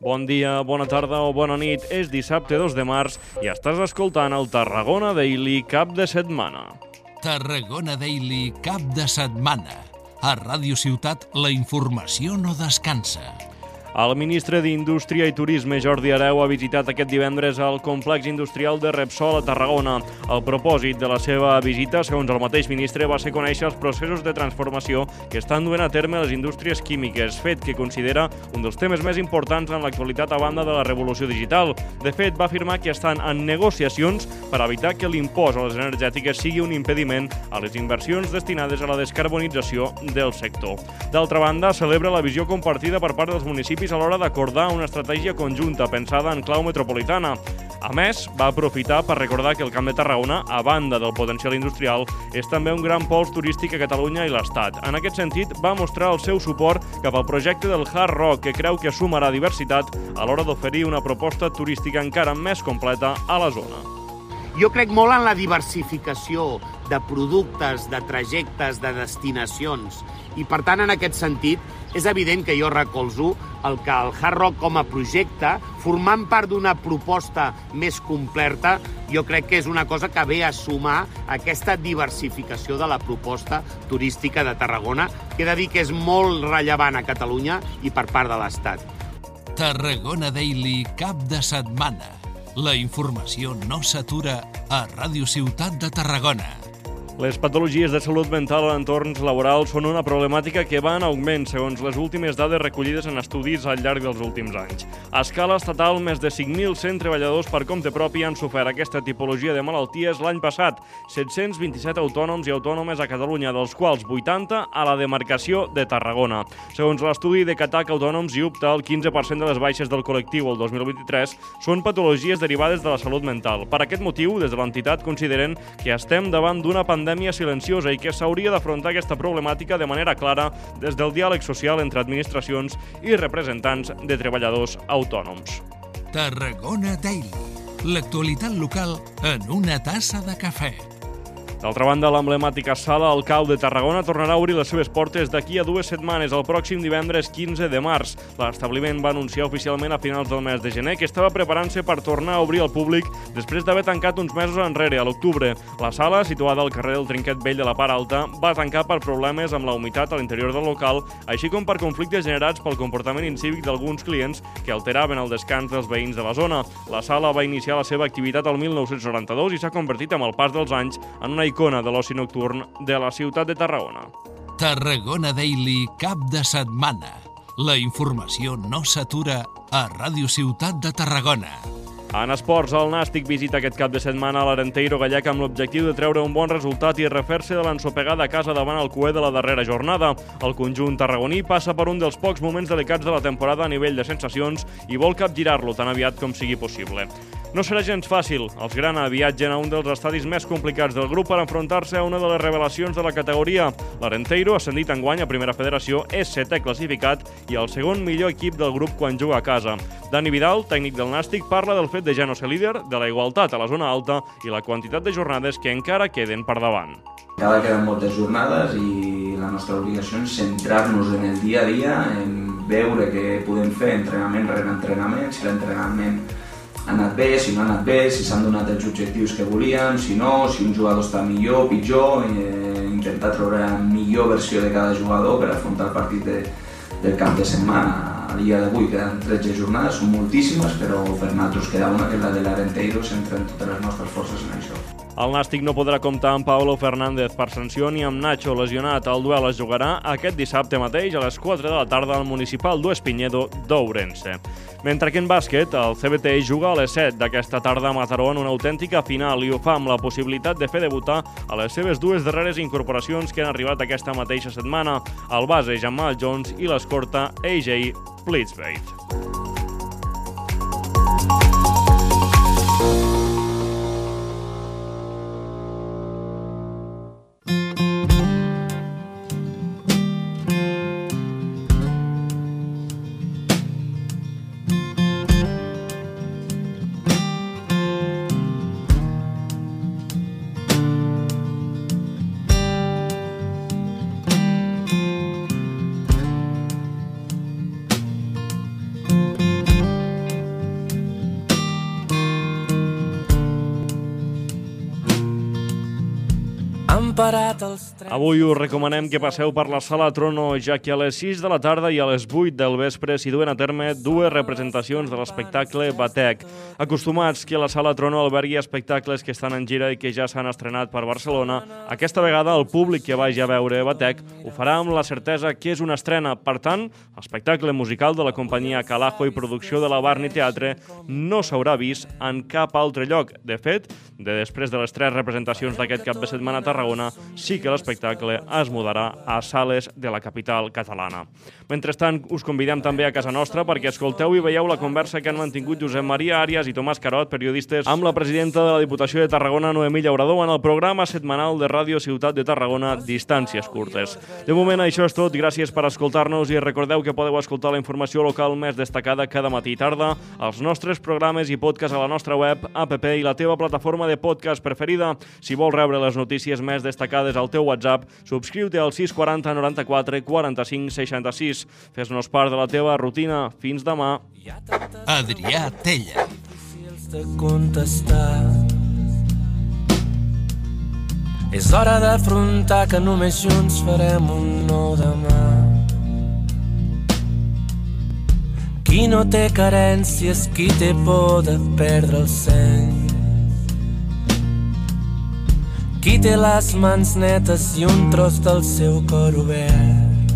Bon dia, bona tarda o bona nit. És dissabte 2 de març i estàs escoltant el Tarragona Daily cap de setmana. Tarragona Daily cap de setmana. A Ràdio Ciutat la informació no descansa. El ministre d'Indústria i Turisme, Jordi Areu, ha visitat aquest divendres el complex industrial de Repsol a Tarragona. El propòsit de la seva visita, segons el mateix ministre, va ser conèixer els processos de transformació que estan duent a terme les indústries químiques, fet que considera un dels temes més importants en l'actualitat a banda de la revolució digital. De fet, va afirmar que estan en negociacions per evitar que l'impost a les energètiques sigui un impediment a les inversions destinades a la descarbonització del sector. D'altra banda, celebra la visió compartida per part dels municipis municipis a l'hora d'acordar una estratègia conjunta pensada en clau metropolitana. A més, va aprofitar per recordar que el Camp de Tarragona, a banda del potencial industrial, és també un gran pols turístic a Catalunya i l'Estat. En aquest sentit, va mostrar el seu suport cap al projecte del Hard Rock, que creu que sumarà diversitat a l'hora d'oferir una proposta turística encara més completa a la zona. Jo crec molt en la diversificació de productes, de trajectes, de destinacions. I, per tant, en aquest sentit, és evident que jo recolzo el que el Hard Rock com a projecte, formant part d'una proposta més completa, jo crec que és una cosa que ve a sumar aquesta diversificació de la proposta turística de Tarragona, que he de dir que és molt rellevant a Catalunya i per part de l'Estat. Tarragona Daily, cap de setmana. La informació no s'atura a Ràdio Ciutat de Tarragona. Les patologies de salut mental a entorns laborals són una problemàtica que va en augment, segons les últimes dades recollides en estudis al llarg dels últims anys. A escala estatal, més de 5.100 treballadors per compte propi han sofert aquesta tipologia de malalties l'any passat, 727 autònoms i autònomes a Catalunya, dels quals 80 a la demarcació de Tarragona. Segons l'estudi de Catac Autònoms i UPTA, el 15% de les baixes del col·lectiu el 2023 són patologies derivades de la salut mental. Per aquest motiu, des de l'entitat consideren que estem davant d'una pandèmia pandèmia silenciosa i que s'hauria d'afrontar aquesta problemàtica de manera clara des del diàleg social entre administracions i representants de treballadors autònoms. Tarragona Daily. L'actualitat local en una tassa de cafè. D'altra banda, l'emblemàtica sala al Cau de Tarragona tornarà a obrir les seves portes d'aquí a dues setmanes, el pròxim divendres 15 de març. L'establiment va anunciar oficialment a finals del mes de gener que estava preparant-se per tornar a obrir al públic després d'haver tancat uns mesos enrere, a l'octubre. La sala, situada al carrer del Trinquet Vell de la part alta, va tancar per problemes amb la humitat a l'interior del local, així com per conflictes generats pel comportament incívic d'alguns clients que alteraven el descans dels veïns de la zona. La sala va iniciar la seva activitat el 1992 i s'ha convertit amb el pas dels anys en una icona de l'oci nocturn de la ciutat de Tarragona. Tarragona Daily, cap de setmana. La informació no s'atura a Ràdio Ciutat de Tarragona. En esports, el Nàstic visita aquest cap de setmana a l'Arenteiro Gallec amb l'objectiu de treure un bon resultat i refer-se de l'ensopegada a casa davant el cué de la darrera jornada. El conjunt tarragoní passa per un dels pocs moments delicats de la temporada a nivell de sensacions i vol capgirar-lo tan aviat com sigui possible. No serà gens fàcil. Els Grana viatgen a un dels estadis més complicats del grup per enfrontar-se a una de les revelacions de la categoria. L'Arenteiro, ascendit en guany a Primera Federació, és setè classificat i el segon millor equip del grup quan juga a casa. Dani Vidal, tècnic del Nàstic, parla del fet de ja no ser líder, de la igualtat a la zona alta i la quantitat de jornades que encara queden per davant. Encara queden moltes jornades i la nostra obligació és centrar-nos en el dia a dia, en veure què podem fer entrenament rere entrenament, si l'entrenament ha anat bé, si no ha anat bé, si s'han donat els objectius que volien, si no, si un jugador està millor o pitjor, eh, intentar treure la millor versió de cada jugador per afrontar el partit de, del cap de setmana. A dia d'avui queden 13 jornades, són moltíssimes, però per nosaltres queda una, que és la de l'Arenteiro, centrem totes les nostres forces en això. El Nàstic no podrà comptar amb Paulo Fernández per sanció ni amb Nacho lesionat. El duel es jugarà aquest dissabte mateix a les 4 de la tarda al municipal d'Uespiñedo d'Ourense. Mentre que en bàsquet, el CBT juga a les 7 d'aquesta tarda a Mataró en una autèntica final i ho fa amb la possibilitat de fer debutar a les seves dues darreres incorporacions que han arribat aquesta mateixa setmana, el base Jamal Jones i l'escorta AJ Blitzbait. Parat els trens... Avui us recomanem que passeu per la Sala Trono, ja que a les 6 de la tarda i a les 8 del vespre s'hi duen a terme dues representacions de l'espectacle Batec. Acostumats que la Sala Trono albergui espectacles que estan en gira i que ja s'han estrenat per Barcelona, aquesta vegada el públic que vagi a veure Batec ho farà amb la certesa que és una estrena. Per tant, l'espectacle musical de la companyia Calajo i producció de la Barney Teatre no s'haurà vist en cap altre lloc. De fet, de després de les tres representacions d'aquest cap de setmana a Tarragona, sí que l'espectacle es mudarà a sales de la capital catalana. Mentrestant, us convidem també a casa nostra perquè escolteu i veieu la conversa que han mantingut Josep Maria Àrias i Tomàs Carot, periodistes, amb la presidenta de la Diputació de Tarragona, Noemí Llaurador, en el programa setmanal de Ràdio Ciutat de Tarragona, Distàncies Curtes. De moment, això és tot. Gràcies per escoltar-nos i recordeu que podeu escoltar la informació local més destacada cada matí i tarda, els nostres programes i podcast a la nostra web, app i la teva plataforma de podcast preferida. Si vols rebre les notícies més destacades al teu WhatsApp, subscriu-te al 640 94 45 66. Fes-nos part de la teva rutina. Fins demà. Adrià Tella. de contestar. És hora d'afrontar que només junts farem un nou demà. Qui no té carències, qui té por de perdre el seny. Qui té les mans netes i un tros del seu cor obert.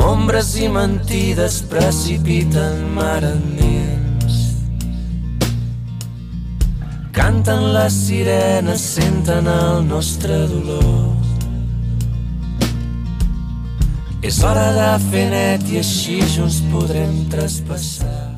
Ombres i mentides precipiten mar endins. Canten les sirenes, senten el nostre dolor. És hora de fer net i així junts podrem traspassar